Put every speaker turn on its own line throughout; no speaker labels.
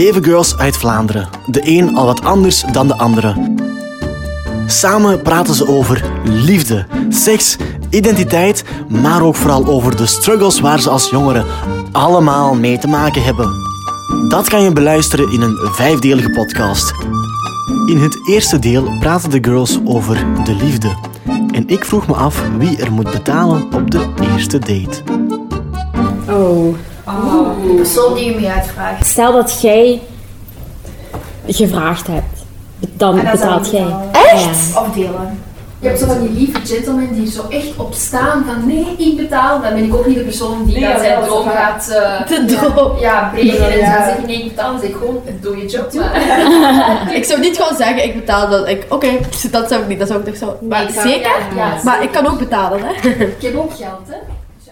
zeven girls uit Vlaanderen. De een al wat anders dan de andere. Samen praten ze over liefde, seks, identiteit, maar ook vooral over de struggles waar ze als jongeren allemaal mee te maken hebben. Dat kan je beluisteren in een vijfdelige podcast. In het eerste deel praten de girls over de liefde. En ik vroeg me af wie er moet betalen op de eerste date.
De persoon die je mee uitvraagt.
Stel dat jij gevraagd hebt, dan
En
betaalt jij. Echt?
Of delen.
Je hebt zo van die lieve gentlemen die zo echt op staan van nee, ik betaal. Dan ben ik ook niet de persoon die
Nee, ja,
zijn
wel,
droom
zo
gaat uh,
De droom.
ja, breken en
Ja.
dan zeg ik nee, ik betaal. Dan zeg ik gewoon, doe je job maar.
Ik zou niet gewoon zeggen, ik betaal dat. Ik, Oké, dat zou ik niet. Dat zou ik toch zo. Maar
ik zou-
zeker?
Ja, ja,
Maar ik kan ook betalen, hè?
Ik heb ook geld, hè.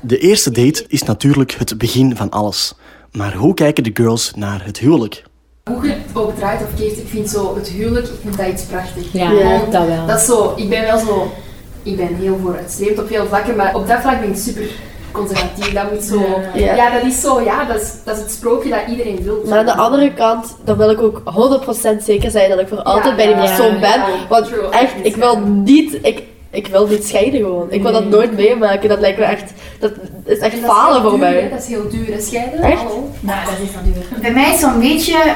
De eerste date is natuurlijk het begin van alles. Maar hoe kijken de girls naar het huwelijk?
Hoe je het ook draait of keert, ik vind zo het huwelijk, ik vind dat iets prachtig.
Ja,
Ja.
dat wel.
Dat is zo, ik ben wel zo, ik ben heel vooruitstrevend op veel vlakken, maar op dat vlak ben ik super conservatief. Dat moet zo,
Ja.
ja, dat is zo, ja, dat is, dat is het sprookje dat iedereen wil.
Maar aan de andere kant, dan wil ik ook 100% zeker zijn dat ik voor altijd bij die persoon
ja,
ben.
ja.
Want
True.
echt, ik wil niet... Ik, ik wil niet scheiden gewoon. Ik wil dat nooit meemaken. Dat lijkt me echt... Dat is echt
dat
falen voor
duur,
mij.
Dat is heel duur, hè, scheiden.
Echt?
Hallo.
Nou, dat is van duur. Bij mij is zo'n beetje...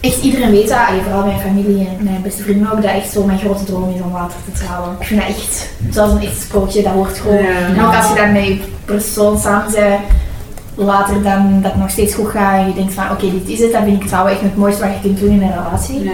Echt iedereen weet dat, allee, vooral mijn familie en mijn beste vrienden ook, dat echt zo mijn grote droom is om later te trouwen. Ik vind dat echt, zoals een echt sprookje, dat hoort gewoon. En ook als je dan met je persoon samen bent, later dan dat het nog steeds goed gaat en je denkt van oké, dit is het, dan vind ik trouwen echt het mooiste wat je kunt doen in een relatie.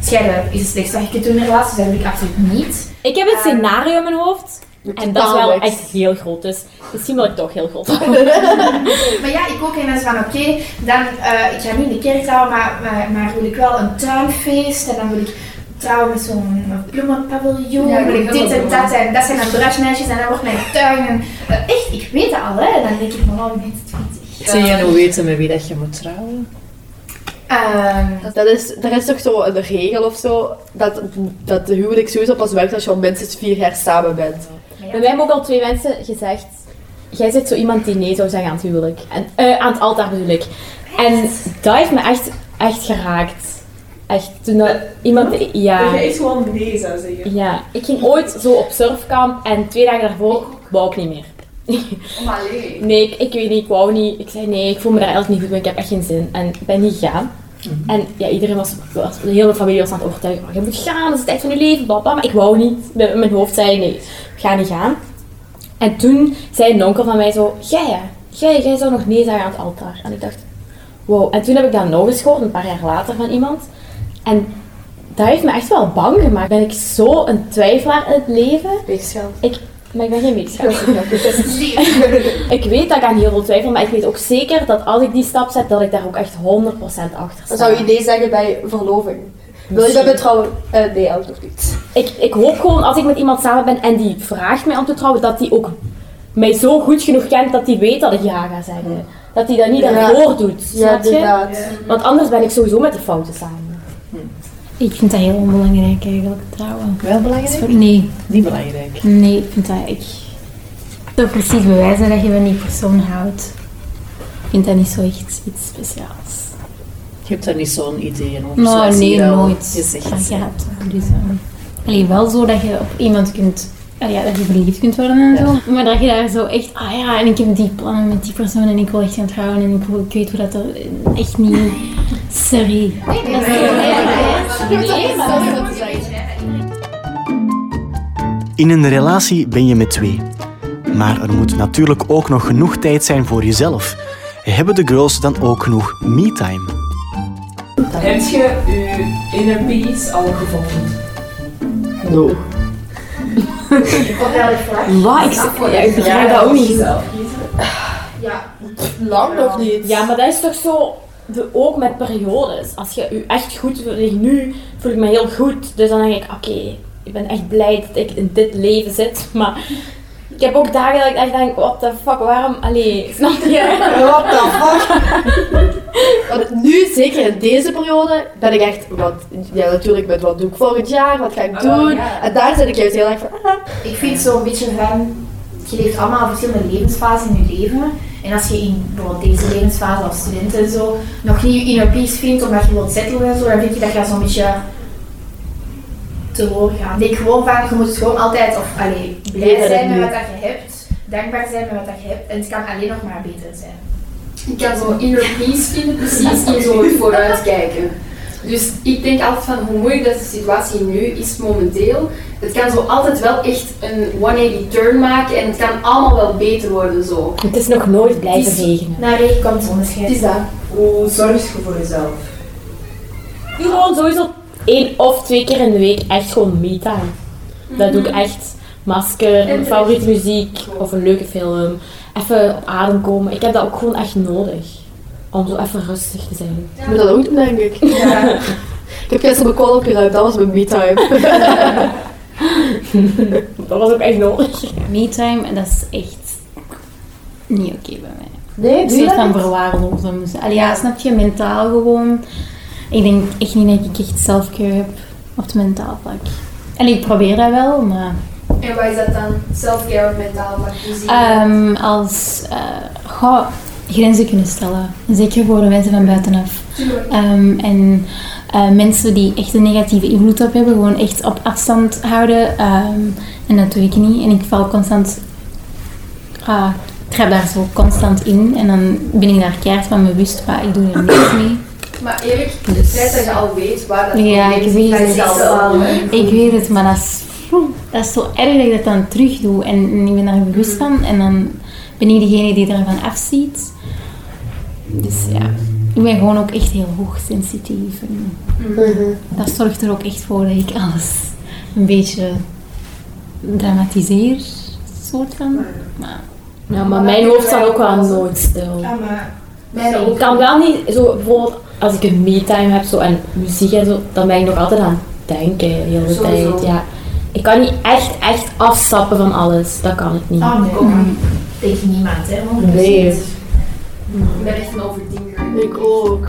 Scheiden is het slechtste wat je kunt doen in een relatie, dus dat wil ik absoluut niet.
Ik heb een scenario in mijn hoofd. En dat is wel echt heel groot. Dus misschien wil ik toch heel groot.
Maar ja, ik ook. En dan is van oké, dan, eh, ik ga niet in de kerk trouwen, maar, maar, maar wil ik wel een tuinfeest. En dan wil ik trouwen met zo'n bloemenpaviljoen.
Ja,
dan wil ik dit en dat. En dat zijn dan bruidsmeisjes en dan wordt mijn tuin. En, eh, echt, ik weet dat al. Hè. En dan denk ik, maar oh, mensen, twintig.
Zie je nou weten met wie dat je moet trouwen?
Ehm,
Dat is, er is toch zo een regel of zo, dat, dat de huwelijk sowieso pas werkt als je al minstens vier jaar samen bent.
Bij mij hebben ook al twee mensen gezegd... Jij zit zo iemand die nee zou zeggen aan het huwelijk. En, eh, aan het altaar bedoel ik. En dat heeft me echt, echt geraakt. Echt, toen dat iemand... Ja.
is gewoon nee zou zeggen.
Ja, ik ging ooit zo op surfkamp en twee dagen daarvoor wou ik niet meer.
Maar alleen.
Nee, ik, ik weet niet, ik wou niet. Ik zei nee, ik voel me daar eigenlijk niet goed bij, ik heb echt geen zin. En ik ben niet gegaan. En ja, iedereen was, was- de hele familie was aan het overtuigen. "Oh, je moet gaan, dat is de tijd van je leven, bla bla. Maar ik wou niet. Mijn, mijn hoofd zei nee, ik ga niet gaan. En toen zei een onkel van mij zo, jij jij, jij zou nog nee zeggen aan het altaar. En ik dacht, wow. En toen heb ik dat nog eens gehoord, een paar jaar later van iemand. En dat heeft me echt wel bang gemaakt. Ben ik zo een twijfelaar in het leven?
Weegschaal.
Ik, maar ik ben geen weegschaal. ik weet dat ik aan heel veel twijfel, maar ik weet ook zeker dat als ik die stap zet, dat ik daar ook echt 100% achter sta.
Zou je nee zeggen bij verloving. Wil je dat bij trouwen? Eh, nee, nog niet.
ik, ik hoop gewoon als ik met iemand samen ben en die vraagt mij om te trouwen, dat die ook mij zo goed genoeg kent dat die weet dat ik ja ga zeggen. Dat die dat niet
Ja.
daarvoor doet.
Ja,
snap je?
inderdaad.
Want anders ben ik sowieso met de fouten samen.
Ik vind dat heel onbelangrijk eigenlijk, trouwen.
Wel belangrijk?
Nee,
Niet belangrijk.
nee, ik vind dat ik... Toch precies bewijzen dat je van die persoon houdt. Ik vind dat niet zo echt iets speciaals.
Je hebt daar niet zo'n idee over.
Nou,
zoals
nee, nooit
gezegd.
van gehad. Dus, eh, allee, wel zo dat je op iemand kunt... ja, dat je verliefd kunt worden en zo. Maar dat je daar zo echt... Ah ja, en ik heb die plannen met die persoon en ik wil echt gaan trouwen en ik, wil, ik weet hoe dat er... Echt niet... Sorry.
In een relatie ben je met twee. Maar er moet natuurlijk ook nog genoeg tijd zijn voor jezelf. Hebben de girls dan ook genoeg me-time?
Heb je je inner peace al gevonden?
No.
Vlak?
Wat? Ik, ik begrijp dat ook niet.
Ja.
Lang nog niet.
Ja, maar dat is toch zo... De, ook met periodes. Als je je echt goed voelt, nu voel ik me heel goed. Dus dan denk ik, oké, ik ben echt blij dat ik in dit leven zit. Maar ik heb ook dagen dat ik echt denk, what the fuck, waarom? Allee, snap je?
What the fuck? Want nu, zeker in deze periode, ben ik echt, wat, ja natuurlijk met wat doe ik volgend jaar, wat ga ik doen? En daar zit ik juist heel erg van, ah,
Ik vind zo'n beetje van, je leeft allemaal verschillende levensfasen in je leven. En als je in bijvoorbeeld deze levensfase als student en zo nog niet je inner peace vindt omdat je wilt settelen en zo, dan vind je dat je zo'n beetje te hoog gaat. Ik denk gewoon van, je moet gewoon altijd of, allee, blij zijn met wat dat je hebt, dankbaar zijn met wat dat je hebt en het kan alleen nog maar beter zijn.
Ik kan zo inner peace vinden, precies in zo het vooruitkijken. Dus ik denk altijd van hoe moeilijk dat de situatie nu is momenteel. Het kan zo altijd wel echt een 180 turn maken en het kan allemaal wel beter worden zo.
Het is nog nooit blijven regenen.
Na regen komt zonneschijn.
Het is dat.
Hoe zorg je voor jezelf?
Gewoon sowieso één of twee keer in de week echt gewoon me-time. Dat doe ik echt. Masker, favoriete muziek of een leuke film. Even op adem komen. Ik heb dat ook gewoon echt nodig. Om zo even rustig te zijn.
Ik moet dat ook doen, denk ik. Ik heb gisteren mijn kool opgeruimd, dat was mijn me-time.
Dat was ook echt nodig.
Me-time, en dat is echt niet oké bij mij.
Nee, doe je dat
van verwaarlozen. Allee, ja, snap je, mentaal gewoon. Ik denk echt niet dat ik echt selfcare heb op het mentaal vlak. En ik probeer dat wel, maar
En wat is dat dan? Self-care op mentaal vlak?
Ehm, als eh, goh, grenzen kunnen stellen. Zeker voor de mensen van buitenaf. Ehm, en eh, mensen die echt een negatieve invloed op hebben, gewoon echt op afstand houden. Ehm, en dat doe ik niet. En ik val constant. ah, ik trap daar zo constant in. En dan ben ik daar keihard van bewust, maar ik doe er niks mee.
Maar Erik, het feit dat je al weet waar dat
Ja, ik weet het.
een
Ik weet het, maar dat is, dat is zo erg dat ik dat dan terug doe. En ik ben daar bewust van. En dan ben ik degene die ervan afziet. Dus ja, ik ben gewoon ook echt heel hoogsensitief. En dat zorgt er ook echt voor dat ik alles een beetje dramatiseer. Soort van. Maar
Ja, maar mijn hoofd staat ook wel nooit stil.
Ja, maar
Mijn
Ik kan wel niet, zo bijvoorbeeld als ik een me-time heb zo, en muziek en zo, dan ben ik nog altijd aan het denken de hele
Sowieso.
tijd. Ja. Ik kan niet echt, echt afstappen van alles. Dat kan ik niet.
Ah, nee. Tegen niemand, hè. 100%.
Nee.
Ik ben echt een overdenker.
Ik ook.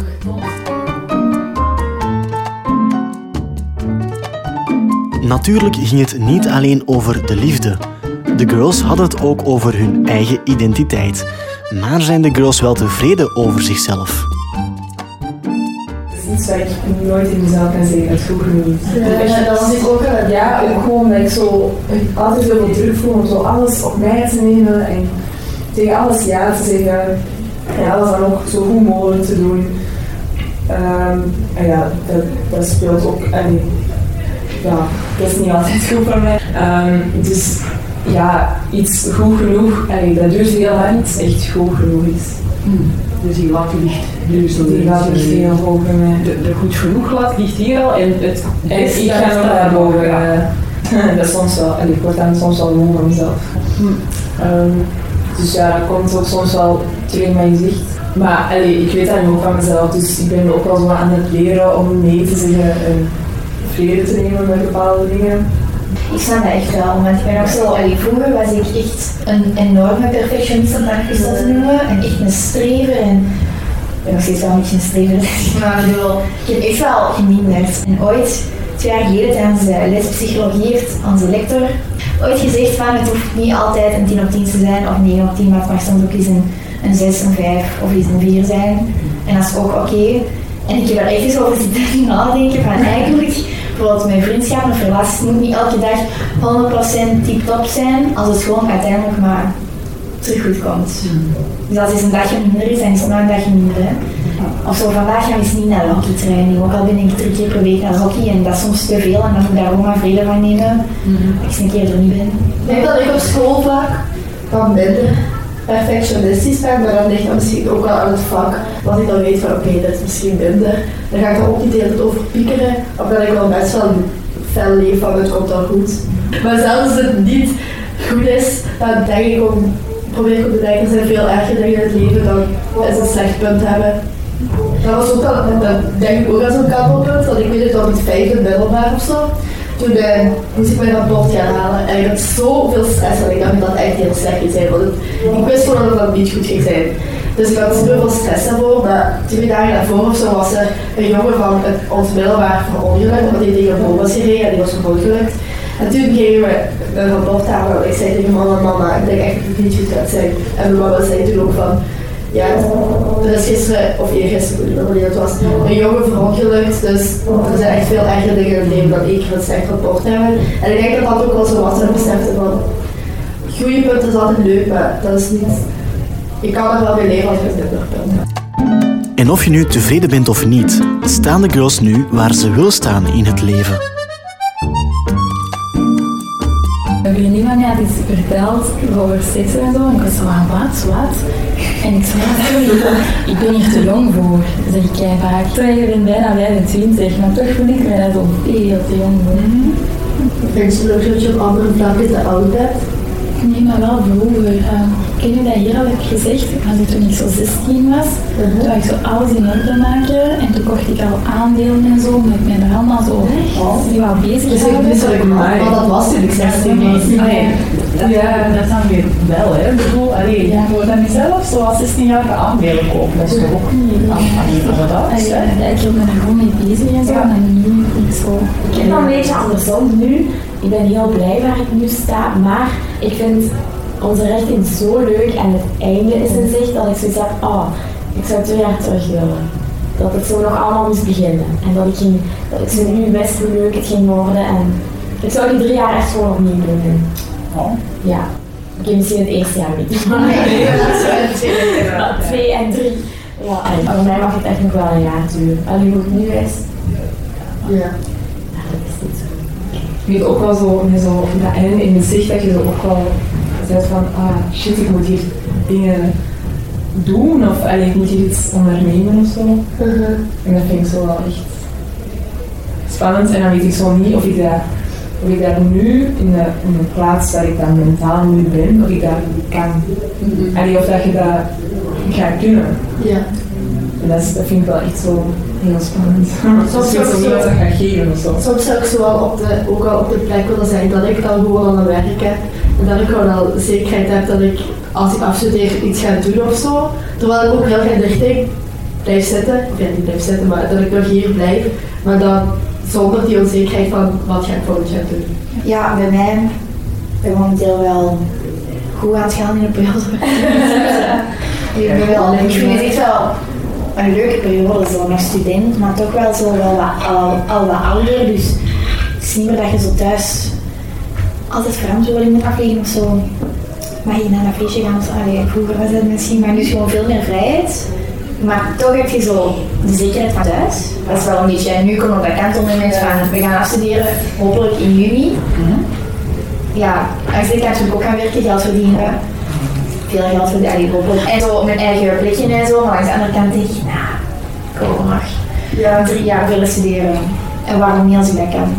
Natuurlijk ging het niet alleen over de liefde. De girls hadden het ook over hun eigen identiteit. Maar zijn de girls wel tevreden over zichzelf?
Iets waar ik nooit in mezelf kan zeggen dat het goed genoeg.
Ja, dat was ik ook Ja, ook gewoon dat ik zo altijd heel veel druk voel om zo alles op mij te nemen en tegen alles ja te zeggen. En alles dan ook zo goed mogelijk te doen. Ehm, en ja, dat, dat speelt ook. En, ja, dat is niet altijd goed voor mij. Ehm, dus ja, iets goed genoeg, allee, dat duurt heel lang, iets echt goed genoeg is.
Dus die lat ligt nu zo
Die gaat echt heel hoog bij mij.
De, de goed genoeg lat ligt hier al en het
En
beste
ik ga nog naar boven.
Ja.
dat is soms wel, en ik word dan soms wel moe van mezelf. Ehm, dus ja, dat komt ook soms wel terug in mijn gezicht. Maar allee, ik weet dat nu ook van mezelf, dus ik ben ook wel zo aan het leren om nee te zeggen en vrede te nemen met bepaalde dingen.
Ik snap dat echt wel, want ik ben ook zo, allee, vroeger was ik echt een enorme perfectionist om dat dat te noemen. En echt een strever en ik ben nog steeds wel een beetje een strever, maar ik bedoel, ik heb echt wel geminderd. En ooit, twee jaar geleden tijdens de les psychologie heeft onze lector ooit gezegd van het hoeft niet altijd een 10 op 10 te zijn of 9 op 10, maar het mag soms ook eens een, een 6, een 5 of eens een 4 zijn. En dat is ook oké. En ik heb daar echt eens over zitten nadenken van eigenlijk, bijvoorbeeld mijn vriendschap of relaties moet niet elke dag 100% tip-top zijn, als het gewoon uiteindelijk maar terug goed komt. Dus als het een dagje minder is, dan is het maar een dagje minder. Hè. Of zo, vandaag gaan we eens niet naar de hockeytraining, ook al ben ik drie keer per week naar hockey en dat is soms te veel en dan moet ik daar ook maar vrede van nemen, dat ik eens een keer er niet ben.
Ik denk dat ik op school vaak wat minder perfectionistisch ben, maar dan ligt dat misschien ook wel aan het vak. Dat ik dan weet van oké, dat is misschien minder. Dan ga ik er ook niet over piekeren, omdat ik wel best wel fel leef van het komt dan goed. Maar zelfs als het niet goed is, dan denk ik ook, probeer ik ook te denken, er zijn veel erger dingen in het leven dan is een slecht punt hebben. Dat was ook wel, dat denk ik ook aan zo'n kantelpunt, want ik weet het op het vijfde middelbaar of zo. Toen moest ik mijn rapport gaan halen en ik had zoveel stress en ik dacht dat het echt heel slecht ging zijn. Want ik wist gewoon dat het niet goed ging zijn. Dus ik had super veel stress daarvoor, maar twee dagen daarvoor of was er een jongen van het, ons middelbaar verongelukt, omdat hij tegen een was gereden en die was verongelukt. En toen gingen we een rapport halen. Ik zei tegen mama, mama, ik denk echt dat het niet goed gaat zijn. En mijn mama zei toen ook van, ja, er is gisteren, of eergisteren, ik wanneer het was, een jongen verongelukt. Dus er zijn echt veel ergere dingen in het leven dan keer een slecht rapport hebben. En ik denk dat dat ook wel zo was, dat ik besefte van, goede punten is altijd leuk, maar dat is niet... Je kan er wel mee leven als je het minder punten
En of je nu tevreden bent of niet, staan de girls nu waar ze wil staan in het leven.
Vriendin van mij had iets verteld over seks en zo. En ik was zo van, wat, wat? En ik zei, ik ben hier te jong voor. Zeg ik kei vaak. Terwijl je bent bijna 25, maar toch voel ik me daar zo veel te jong voor.
Denk je ook dat je op andere vlakken te oud bent?
Nee, maar wel vroeger. Uh, ken je dat hier al heb gezegd? Ik toen ik zo 16 was, toen was ik zo alles in orde maken. En toen kocht ik al aandelen en zo, met mijn er allemaal zo die wou bezig
Dus ik wist dat ik maar dat was toen ik 16 was.
Ja, dat dan weer wel, hè. Ik bedoel, allee, je moet dan niet zelf zoals 16-jarige aandelen kopen. Dat is toch ook niet aan dat?
Ja, ja, ik me daar gewoon mee bezig en zo. En nu ik zo.
Ik heb een beetje andersom nu. Ik ben heel blij waar ik nu sta, maar ik vind onze richting zo leuk en het einde is in zicht dat ik zoiets heb, oh, ik zou twee jaar terug willen. Dat het zo nog allemaal moest beginnen. En dat ik, ging, dat ik zo nu wist hoe leuk het ging worden. En ik zou die drie jaar echt gewoon opnieuw willen doen. Ja. Het eerste jaar niet. Maar maar twee en drie. Ja, en voor mij mag het echt nog wel een jaar duren. Alleen hoe het nu is,
Ja.
ja, dat is niet zo.
Je hebt ook wel zo, met zo dat einde in het zicht dat je zo ook wel zegt van, ah shit, ik moet hier dingen doen of allee, ik moet hier iets ondernemen of zo. En dat vind ik zo wel echt spannend en dan weet ik zo niet of ik daar, of ik daar nu in de, in de plaats waar ik dan mentaal nu ben, of ik daar kan. Allee, of dat je dat gaat kunnen.
Ja.
En dat, is, dat vind ik wel echt zo heel spannend.
Soms
ik
ook zo-
dat gaat geven of zo.
Soms zou ik zo wel op de, ook al op de plek willen zijn dat ik dan gewoon aan het werk heb. En dat ik gewoon al zekerheid heb dat ik als ik afstudeer iets ga doen of zo. Terwijl ik ook heel graag de richting blijf zitten. Of ja, niet blijf zitten, maar dat ik nog hier blijf. Maar dan zonder die onzekerheid van wat ga ik volgend jaar doen.
Ja, bij mij ben ik momenteel wel goed aan het gaan in de periode. ik, ben wel, ik vind het echt wel een leuke periode, zo nog student, maar toch wel zo wel wat, al, al wat ouder. Dus het is niet meer dat je zo thuis altijd verantwoording moet afleggen of zo. Mag je naar een feestje gaan of? Allee, vroeger was dat misschien, maar nu is gewoon veel meer vrijheid. Maar toch heb je zo de zekerheid van thuis. Dat is wel een beetje, nu komen we op dat kantelmoment van we gaan afstuderen, hopelijk in juni. Ja, de kant moet ik ook gaan werken, geld verdienen. Veel geld verdienen, hopelijk. En zo mijn eigen plekje en zo, maar aan de andere kant denk ik, nou, ik wil nog
Ja,
drie jaar willen studeren. En waarom niet als ik dat kan,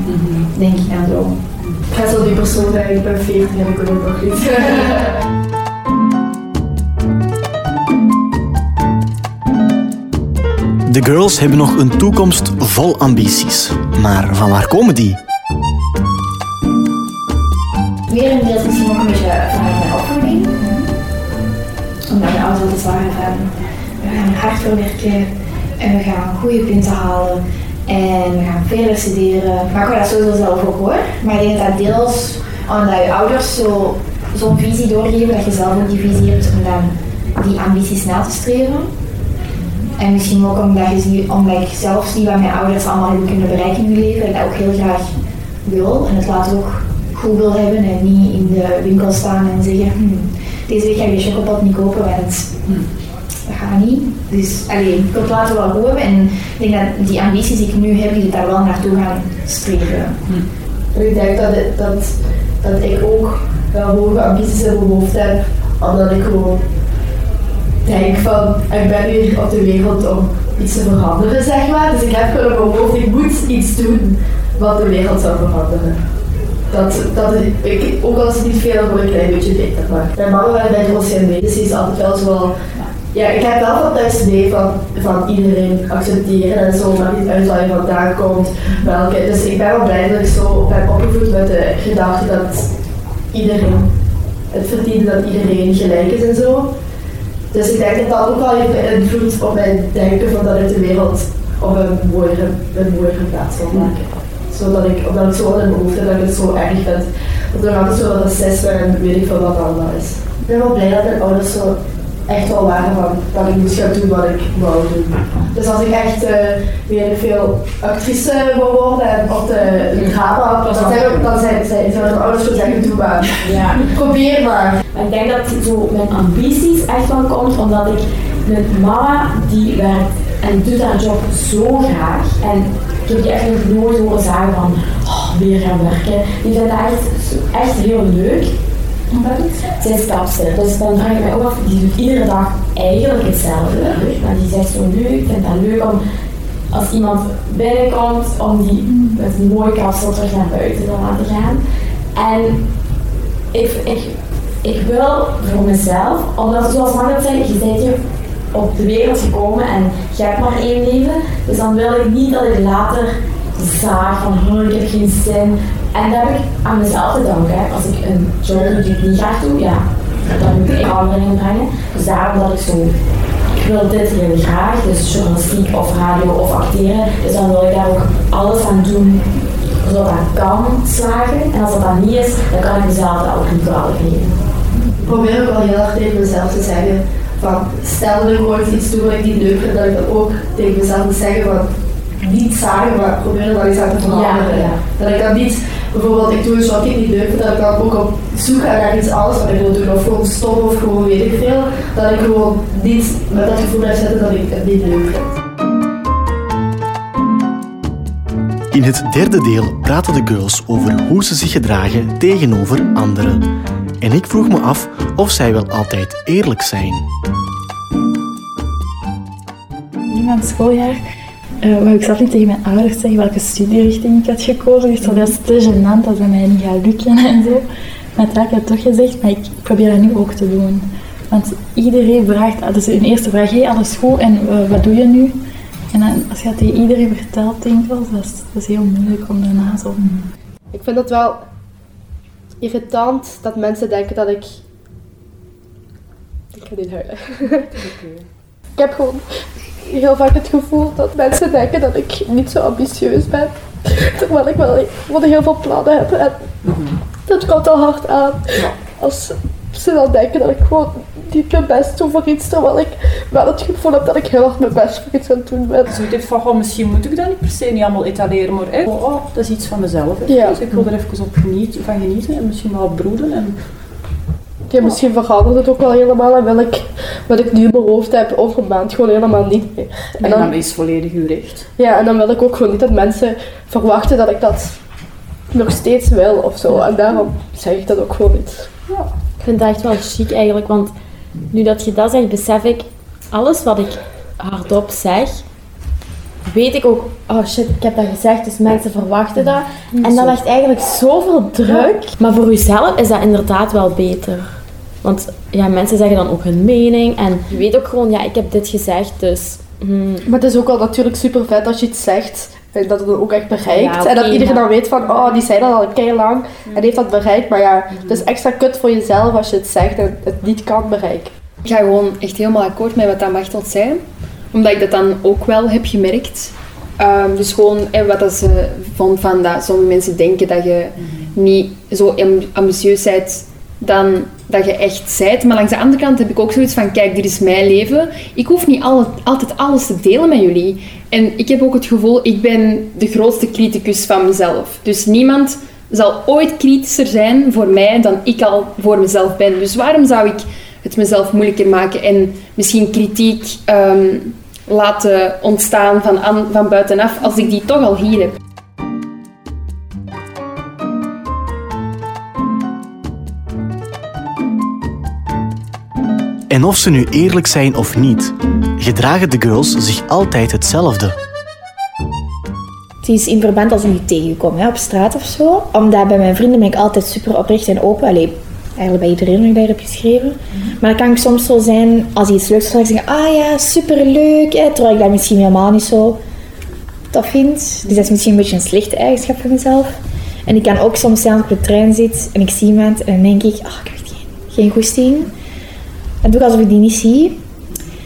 denk ik dan zo.
ik ga zo die persoon zijn, ik ben 14 en ik wil ook nog niet.
De girls hebben nog een toekomst vol ambities. Maar van waar komen die?
Merendeels misschien ook een beetje vanuit mijn opvoeding. Omdat mijn ouders altijd waren van, we gaan hard voor werken en we gaan goede punten halen en we gaan verder studeren. Maar ik dat sowieso zelf ook hoor. Maar ik denk dat dat deels omdat je ouders zo- zo'n visie doorgeven, dat je zelf ook die visie hebt om dan die ambities na te streven. En misschien ook omdat, je omdat ik zelf zie wat mijn ouders allemaal hebben kunnen bereiken in hun leven en dat ook heel graag wil en het later ook goed wil hebben en niet in de winkel staan en zeggen "Hmm, deze week ga ik de chocopot niet kopen, want dat gaat niet. Dus alleen, ik wil het later wel goed hebben en ik denk dat die ambities die ik nu heb, die daar wel naartoe gaan streven.
Ik denk dat, het- dat, dat ik ook wel hoge ambities in mijn hoofd heb, omdat ik gewoon denk van, ik ben hier op de wereld om iets te veranderen, zeg maar. Dus ik heb gewoon hoofd, ik moet iets doen wat de wereld zou veranderen. Dat, dat ik, ook al is het niet veel, dan word ik een klein beetje beter. Maar mijn mama bij de OCMW, dus is altijd wel zo wel... Ja, ik heb wel van thuis idee van, van iedereen accepteren en zo, maar niet uit waar je vandaan komt. Welke, dus ik ben wel blij dat ik zo ben opgevoed met de gedachte dat iedereen het verdient, dat iedereen gelijk is en zo. Dus ik denk dat dat ook wel heeft beïnvloed op mijn denken van dat ik de wereld op een mooiere, een mooiere plaats wil maken.
Zodat ik, omdat ik zo in mijn hoofd heb dat ik het zo erg vind. Dat er altijd zo wat zes en weet ik veel wat dat is. Ik ben wel blij dat mijn ouders zo echt wel waren van dat ik moest gaan doen wat ik wou doen. Dus als ik echt uh, weer veel actrice wil worden en op de, drama, dan zijn, dan zijn, zijn, zijn mijn ouders zo zeggen, doe maar. Ja. Probeer maar.
Ik denk dat zo mijn ambities echt wel komt omdat ik mijn mama die werkt en doet haar job zo graag. En ik heb die echt nog nooit horen zeggen van oh, weer gaan werken. Die vindt dat echt, echt heel leuk. Zij is kapster, dus dan vraag ik mij ook af, die doet iedere dag eigenlijk hetzelfde. Maar die zegt zo leuk, ik vind dat leuk om als iemand binnenkomt, om die met een mooi kapsel terug naar buiten te laten gaan. En ik, ik, ik wil voor mezelf, omdat zoals Margaret zei, je bent hier op de wereld gekomen en je hebt maar één leven, dus dan wil ik niet dat ik later zaag van oh, ik heb geen zin, en dat heb ik aan mezelf te danken. Als ik een job doe die ik niet graag doe, ja, dan moet ik veranderingen brengen. Dus daarom dat ik zo, ik wil dit heel graag, dus journalistiek of radio of acteren. Dus dan wil ik daar ook alles aan doen zodat dat kan slagen. En als dat dan niet is, dan kan ik mezelf dat ook niet kwalijk nemen.
Ik probeer ook wel heel erg tegen mezelf te zeggen van stel dat ik ooit iets doe wat ik niet leuk vind, dat ik dan ook tegen mezelf moet zeggen van niet zagen, maar probeer er wel eens aan te veranderen. Ja, ja. Dat ik dan niet bijvoorbeeld, ik doe een job die ik niet leuk vind, dat ik dan ook op zoek ga naar iets anders wat ik wil doen, of gewoon stoppen of gewoon weet ik veel, dat ik gewoon niet met dat gevoel heb zitten dat ik het niet leuk vind.
In het derde deel praten de girls over hoe ze zich gedragen tegenover anderen. En ik vroeg me af of zij wel altijd eerlijk zijn.
In mijn schooljaar uh, wou ik zelf niet tegen mijn ouders zeggen welke studierichting ik had gekozen. Ik dacht, dat is te gênant dat mij niet gaat lukken en zo. Maar ik heb toch gezegd, maar ik probeer dat nu ook te doen. Want iedereen vraagt, dus een eerste vraag, hey, alles goed en uh, wat doe je nu? En als je dat tegen iedereen vertelt, denk ik wel, dat is, dat is heel moeilijk om daarna zo...
Ik vind het wel irritant dat mensen denken dat ik... Ik ga niet huilen. ik heb gewoon heel vaak het gevoel dat mensen denken dat ik niet zo ambitieus ben. Terwijl ik wel gewoon heel veel plannen heb. En dat komt al hard aan. Als ze dan denken dat ik gewoon niet mijn best doe voor iets, terwijl ik wel het gevoel heb dat ik heel hard mijn best voor iets aan het doen ben.
Dus ik denk van, oh, misschien moet ik dat niet per se niet allemaal etaleren, maar echt, oh, dat is iets van mezelf. Ja. Dus ik wil er even op genieten, van genieten en misschien wel broeden. En
ja, misschien verandert het ook wel helemaal en wil ik wat ik nu in mijn hoofd heb over een maand gewoon helemaal niet meer.
En dan, is volledig uw recht.
Ja, en dan wil ik ook gewoon niet dat mensen verwachten dat ik dat nog steeds wil of zo. En daarom zeg ik dat ook gewoon niet.
Ja. Ik vind dat echt wel chic eigenlijk, want nu dat je dat zegt, besef ik, alles wat ik hardop zeg, weet ik ook, oh shit, ik heb dat gezegd, dus mensen verwachten dat. En dat legt eigenlijk zoveel druk. Maar voor jezelf is dat inderdaad wel beter. Want ja, mensen zeggen dan ook hun mening. En je weet ook gewoon, ja, ik heb dit gezegd, dus...
Hmm. Maar het is ook wel natuurlijk super vet als je iets zegt en dat het ook echt bereikt. en dat iedereen dan weet van, oh, die zei dat al heel lang en heeft dat bereikt. Maar ja, het is extra kut voor jezelf als je het zegt en het niet kan bereiken.
Ik ga gewoon echt helemaal akkoord met wat dat Machtel zei. Omdat ik dat dan ook wel heb gemerkt. Um, dus gewoon en wat dat ze vond van dat sommige mensen denken dat je niet zo ambitieus bent dan dat je echt zijt. Maar langs de andere kant heb ik ook zoiets van, kijk, dit is mijn leven. Ik hoef niet altijd alles te delen met jullie. En ik heb ook het gevoel, ik ben de grootste criticus van mezelf. Dus niemand zal ooit kritischer zijn voor mij dan ik al voor mezelf ben. Dus waarom zou ik het mezelf moeilijker maken en misschien kritiek ehm, laten ontstaan van, van buitenaf als ik die toch al hier heb?
En of ze nu eerlijk zijn of niet, gedragen de girls zich altijd hetzelfde.
Het is in verband als ik u tegenkom hè, op straat of zo. Omdat bij mijn vrienden ben ik altijd super oprecht en open. Allee, eigenlijk bij iedereen die ik daar heb geschreven. Maar dan kan ik soms zo zijn, als je iets leuks vraagt, zeggen ah ja, super leuk. terwijl ik dat misschien helemaal niet zo tof vind. Dus dat is misschien een beetje een slechte eigenschap van mezelf. En ik kan ook soms zijn als ik op de trein zit en ik zie iemand en dan denk ik, ah, ik heb geen, geen goesting. En doe alsof ik die niet zie.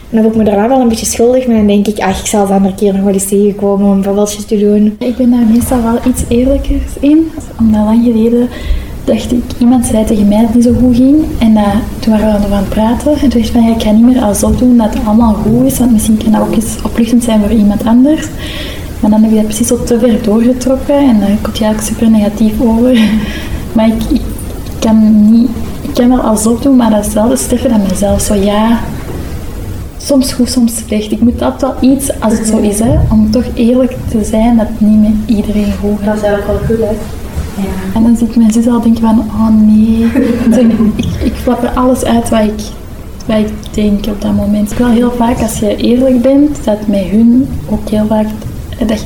dan voel ik me daarna wel een beetje schuldig, maar dan denk ik, ach, ik zal de andere keer nog wel eens tegenkomen om een babbeltje te doen.
Ik ben daar meestal wel iets eerlijker in. Omdat lang geleden dacht ik, iemand zei tegen mij dat het niet zo goed ging. En uh, toen waren we aan het praten. En toen dacht ik van, ik ga niet meer alsof doen dat het allemaal goed is. Want misschien kan dat ook eens opluchtend zijn voor iemand anders. Maar dan heb ik dat precies zo te ver doorgetrokken. En daar komt je eigenlijk super negatief over. Maar ik, ik, kan niet... Ik kan wel alsof doen, maar dat is wel sterker dan mezelf. Zo ja, soms goed, soms slecht. Ik moet dat wel iets, als het zo is, hè, om toch eerlijk te zijn dat het niet met iedereen goed gaat.
Dat is eigenlijk wel goed, hè?
Ja. En dan zit mijn zus al denken van, oh nee. Ik, ik, ik flap er alles uit wat ik, wat ik denk op dat moment. Wel heel vaak, als je eerlijk bent, dat met hun ook heel vaak, dat je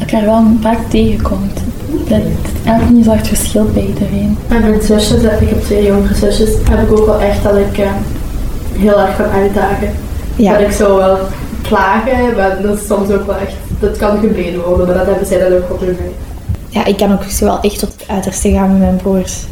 elkaar wel vaak tegenkomt. Dat het eigenlijk niet zo echt verschilt bij iedereen.
Met mijn zusjes, ik heb twee jongere zusjes, heb ik ook wel echt dat ik uh, heel erg kan uitdagen.
Ja.
Dat ik zo wel klagen, maar dat is soms ook wel echt, dat kan gebeden worden, maar dat hebben zij dan ook wel bij mij.
Ja, ik kan ook zo wel echt tot het uiterste gaan met mijn broers.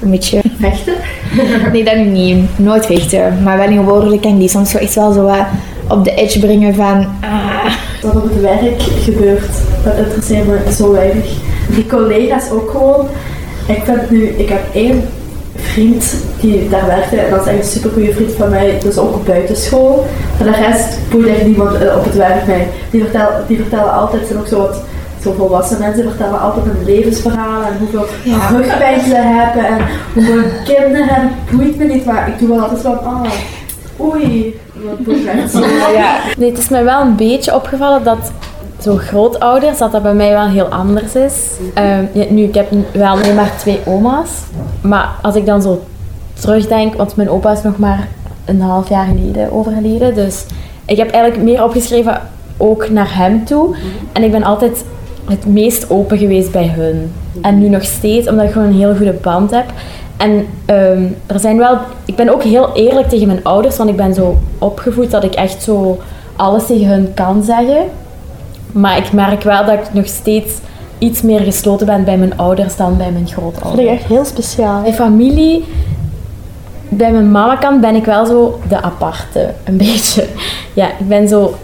Zo'n beetje...
Vechten?
Nee, dat niet. Nooit vechten. Maar wel in woorden kan ik die soms zo echt wel zo wat op de edge brengen van... Ah.
Wat op het werk gebeurt, dat interesseert me zo weinig. Die collega's ook gewoon. Ik vind nu, ik heb één vriend die daar werkte en dat is echt een supergoeie vriend van mij, dus ook buitenschool. Voor de rest boeit echt niemand eh, op het werk mij. Die vertellen, die vertellen altijd, zijn ook zo wat zo volwassen mensen vertellen altijd hun levensverhaal en hoeveel
Ja.
rugpijn ze hebben en hoeveel kinderen hebben. Boeit me niet, maar ik doe wel altijd van, ah, oei, wat boeit mij.
Ja. Nee, het is mij wel een beetje opgevallen dat zo grootouders, dat dat bij mij wel heel anders is. Ehm, nu, ik heb wel alleen maar twee oma's. Maar als ik dan zo terugdenk, want mijn opa is nog maar een half jaar geleden overleden. Dus ik heb eigenlijk meer opgeschreven ook naar hem toe. En ik ben altijd het meest open geweest bij hun. En nu nog steeds, omdat ik gewoon een heel goede band heb. En ehm, er zijn wel, ik ben ook heel eerlijk tegen mijn ouders, want ik ben zo opgevoed dat ik echt zo alles tegen hun kan zeggen. Maar ik merk wel dat ik nog steeds iets meer gesloten ben bij mijn ouders dan bij mijn
Dat vind
grootouders.
ik echt heel speciaal.
Bij familie, bij mijn mama kant ben ik wel zo de aparte, een beetje. Ja, ik ben zo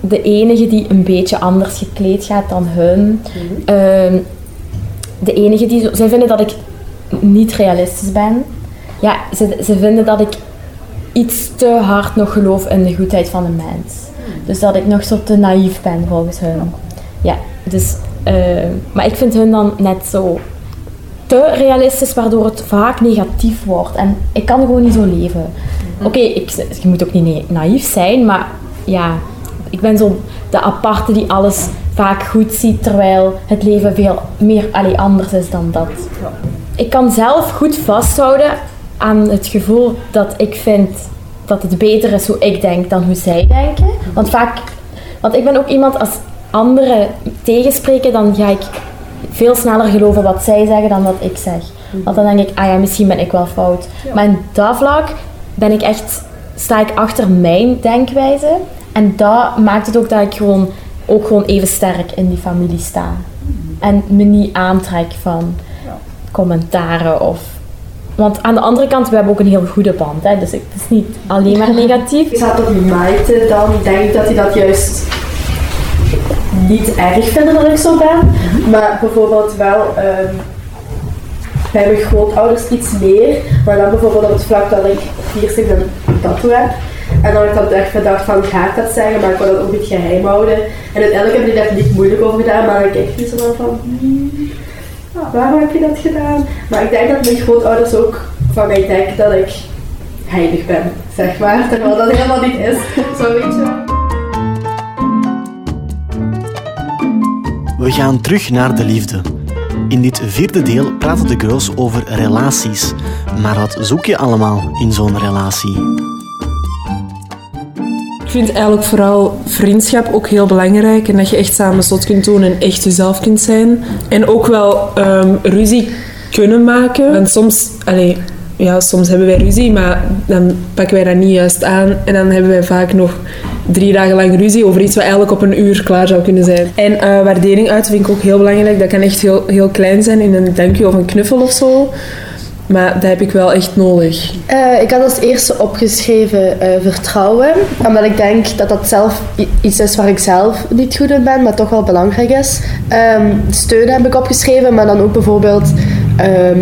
de enige die een beetje anders gekleed gaat dan hun. Ehm, de enige die zo, zij vinden dat ik niet realistisch ben. Ja, ze, ze vinden dat ik iets te hard nog geloof in de goedheid van de mens. Dus dat ik nog zo te naïef ben volgens hun. Ja, dus, eh, maar ik vind hun dan net zo te realistisch, waardoor het vaak negatief wordt. En ik kan gewoon niet zo leven. Oké, ik je moet ook niet na- naïef zijn, maar ja, ik ben zo de aparte die alles vaak goed ziet, terwijl het leven veel meer allee, anders is dan dat. Ik kan zelf goed vasthouden aan het gevoel dat ik vind dat het beter is hoe ik denk dan hoe zij denken. Want vaak, want ik ben ook iemand als anderen tegenspreken, dan ga ik veel sneller geloven wat zij zeggen dan wat ik zeg. Want dan denk ik, ah ja, misschien ben ik wel fout. Maar in dat vlak ben ik echt, sta ik achter mijn denkwijze. En dat maakt het ook dat ik gewoon, ook gewoon even sterk in die familie sta. En me niet aantrek van commentaren of... Want aan de andere kant, we hebben ook een heel goede band. Hè? Dus ik- het is niet alleen maar negatief.
Ik zat op Maite, dan denk ik dat hij dat juist niet erg vindt dat ik zo ben. Maar bijvoorbeeld wel ehm, bij mijn grootouders iets meer. Maar dan bijvoorbeeld op het vlak dat ik piercing en tattoo heb. En dan heb ik dan echt gedacht van, ga ik dat zeggen? Maar ik wil dat ook niet geheim houden. En uiteindelijk heb ik daar niet moeilijk over gedaan. Maar dan kijk ik zo van, hmm, waarom heb je dat gedaan? Maar ik denk dat mijn grootouders ook van mij denken dat ik heilig ben, zeg maar. Terwijl dat helemaal niet is. Zo weet je.
We gaan terug naar de liefde. In dit vierde deel praten de girls over relaties. Maar wat zoek je allemaal in zo'n relatie?
Vind eigenlijk vooral vriendschap ook heel belangrijk. En dat je echt samen zot kunt doen en echt jezelf kunt zijn. En ook wel ehm, ruzie kunnen maken. Want soms, allee, ja, soms hebben wij ruzie, maar dan pakken wij dat niet juist aan. En dan hebben wij vaak nog drie dagen lang ruzie over iets wat eigenlijk op een uur klaar zou kunnen zijn. En eh, waardering uit vind ik ook heel belangrijk. Dat kan echt heel, heel klein zijn in een dankje of een knuffel of zo. Maar dat heb ik wel echt nodig.
Eh, ik had als eerste opgeschreven eh, vertrouwen. Omdat ik denk dat dat zelf iets is waar ik zelf niet goed in ben, maar toch wel belangrijk is. Ehm, steun heb ik opgeschreven, maar dan ook bijvoorbeeld ehm,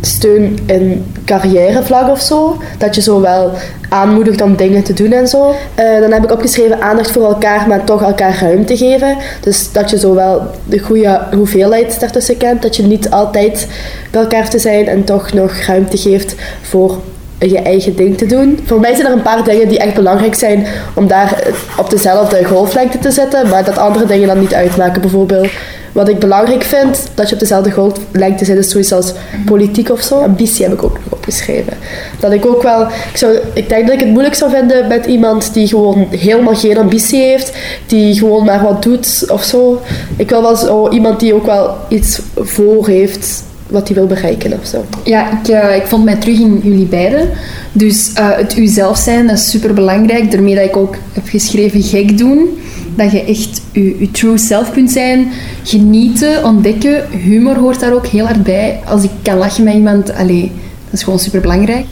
steun in carrièrevlak of zo. Dat je zo wel aanmoedigt om dingen te doen en zo. Eh, dan heb ik opgeschreven aandacht voor elkaar, maar toch elkaar ruimte geven. Dus dat je zo wel de goede hoeveelheid daartussen kent. Dat je niet altijd bij elkaar te zijn en toch nog ruimte geeft voor je eigen ding te doen. Voor mij zijn er een paar dingen die echt belangrijk zijn om daar op dezelfde golflengte te zitten, maar dat andere dingen dan niet uitmaken. Bijvoorbeeld, wat ik belangrijk vind, dat je op dezelfde golflengte zit, is zoiets als politiek of zo. Ambitie heb ik ook nog opgeschreven. Dat ik ook wel, ik, zou, ik denk dat ik het moeilijk zou vinden met iemand die gewoon helemaal geen ambitie heeft, die gewoon maar wat doet of zo. Ik wil wel zo iemand die ook wel iets voor heeft wat hij wil bereiken of zo.
Ja, ik, eh, ik vond mij terug in jullie beiden. Dus eh, het uzelf zijn, dat is super belangrijk. Daarmee dat ik ook heb geschreven gek doen. Dat je echt je, true self kunt zijn. Genieten, ontdekken. Humor hoort daar ook heel hard bij. Als ik kan lachen met iemand, allee, dat is gewoon super belangrijk.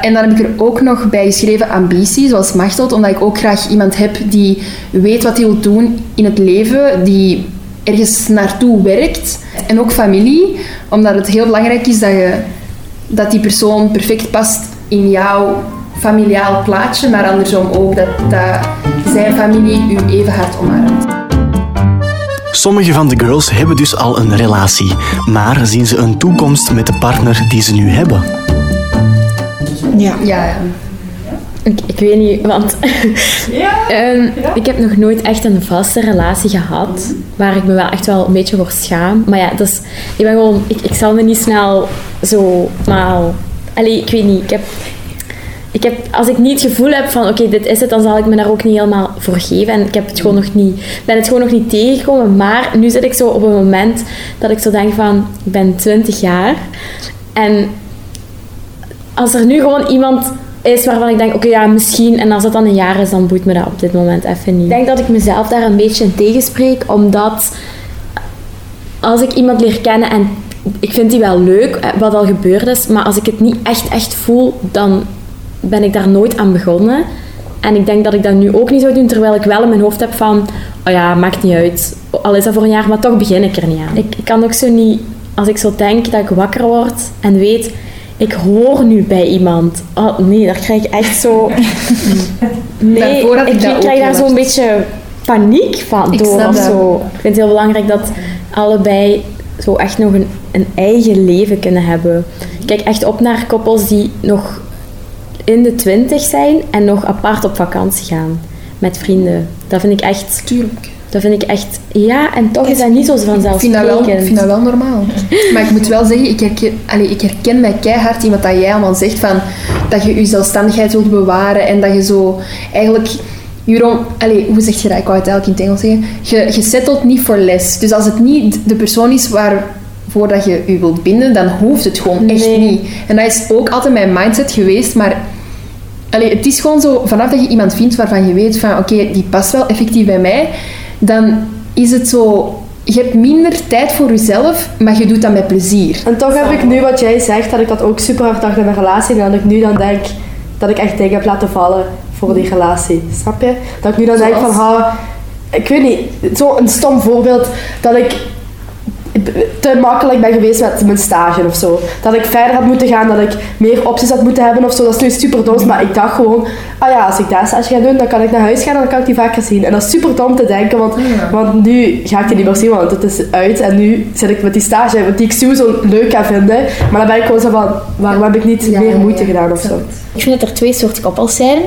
en dan heb ik er ook nog bij geschreven ambitie, zoals Machteld. Omdat ik ook graag iemand heb die weet wat hij wil doen in het leven. Die ergens naartoe werkt. En ook familie, omdat het heel belangrijk is dat, je, dat die persoon perfect past in jouw familiaal plaatje, maar andersom ook dat, dat zijn familie u even hard omarmt.
Sommige van de girls hebben dus al een relatie, maar zien ze een toekomst met de partner die ze nu hebben.
Ja.
ja.
Ik, ik weet niet, want ehm, ik heb nog nooit echt een vaste relatie gehad waar ik me wel echt wel een beetje voor schaam. Maar ja, dus, ik ben gewoon, ik, ik zal me niet snel zo maar Allee, ik weet niet. Ik heb, ik heb, als ik niet het gevoel heb van oké, dit is het, dan zal ik me daar ook niet helemaal voor geven. En ik heb het gewoon nog niet, ben het gewoon nog niet tegengekomen. Maar nu zit ik zo op een moment dat ik zo denk van, ik ben 20 jaar. En als er nu gewoon iemand is waarvan ik denk, oké, ja, misschien, en als het dan een jaar is, dan boeit me dat op dit moment even niet. Ik denk dat ik mezelf daar een beetje tegenspreek, omdat als ik iemand leer kennen en ik vind die wel leuk, eh, wat al gebeurd is, maar als ik het niet echt, echt voel, dan ben ik daar nooit aan begonnen. En ik denk dat ik dat nu ook niet zou doen, terwijl ik wel in mijn hoofd heb van, oh ja, maakt niet uit. Al is dat voor een jaar, maar toch begin ik er niet aan. Ik, ik kan ook zo niet, als ik zo denk dat ik wakker word en weet, ik hoor nu bij iemand. Oh nee, daar krijg ik echt zo... Nee,
ik
ik, krijg daar zo'n beetje paniek van
Ik
door
snap
of
dat.
zo. Ik vind het heel belangrijk dat allebei zo echt nog een, een eigen leven kunnen hebben. Ik kijk echt op naar koppels die nog in de twintig zijn en nog apart op vakantie gaan met vrienden. Dat vind ik echt...
Tuurlijk.
Dat vind ik echt... Ja, en toch is dat niet zo vanzelfsprekend.
ik vind dat wel normaal. Maar ik moet wel zeggen, ik herken, ik herken mij keihard in wat dat jij allemaal zegt van dat je je zelfstandigheid wilt bewaren en dat je zo eigenlijk don't, allee, hoe zeg je dat? Ik wou het eigenlijk in het Engels zeggen. Je, je settelt niet voor les. Dus als het niet de persoon is waarvoor dat je je wilt binden, dan hoeft het gewoon echt niet. En dat is ook altijd mijn mindset geweest, maar Allee, het is gewoon zo, vanaf dat je iemand vindt waarvan je weet van oké, die past wel effectief bij mij, dan is het zo, je hebt minder tijd voor jezelf, maar je doet dat met plezier.
En toch heb ik nu wat jij zegt, dat ik dat ook super hard dacht in mijn relatie. En dat ik nu dan denk dat ik echt dingen heb laten vallen voor die relatie. Snap je? Dat ik nu dan denk van, ha, ik weet niet, zo'n stom voorbeeld dat ik te makkelijk ben geweest met mijn stage of zo. Dat ik verder had moeten gaan, dat ik meer opties had moeten hebben of zo. Dat is nu super dom, maar ik dacht gewoon, ah ja, als ik daar stage ga doen, dan kan ik naar huis gaan en dan kan ik die vaker zien. En dat is super dom te denken, want, want nu ga ik die niet meer zien, want het is uit. En nu zit ik met die stage, die ik sowieso leuk ga vinden. Maar dan ben ik gewoon zo van, waarom heb ik niet meer moeite gedaan of zo.
Ik vind dat er twee soorten koppels zijn.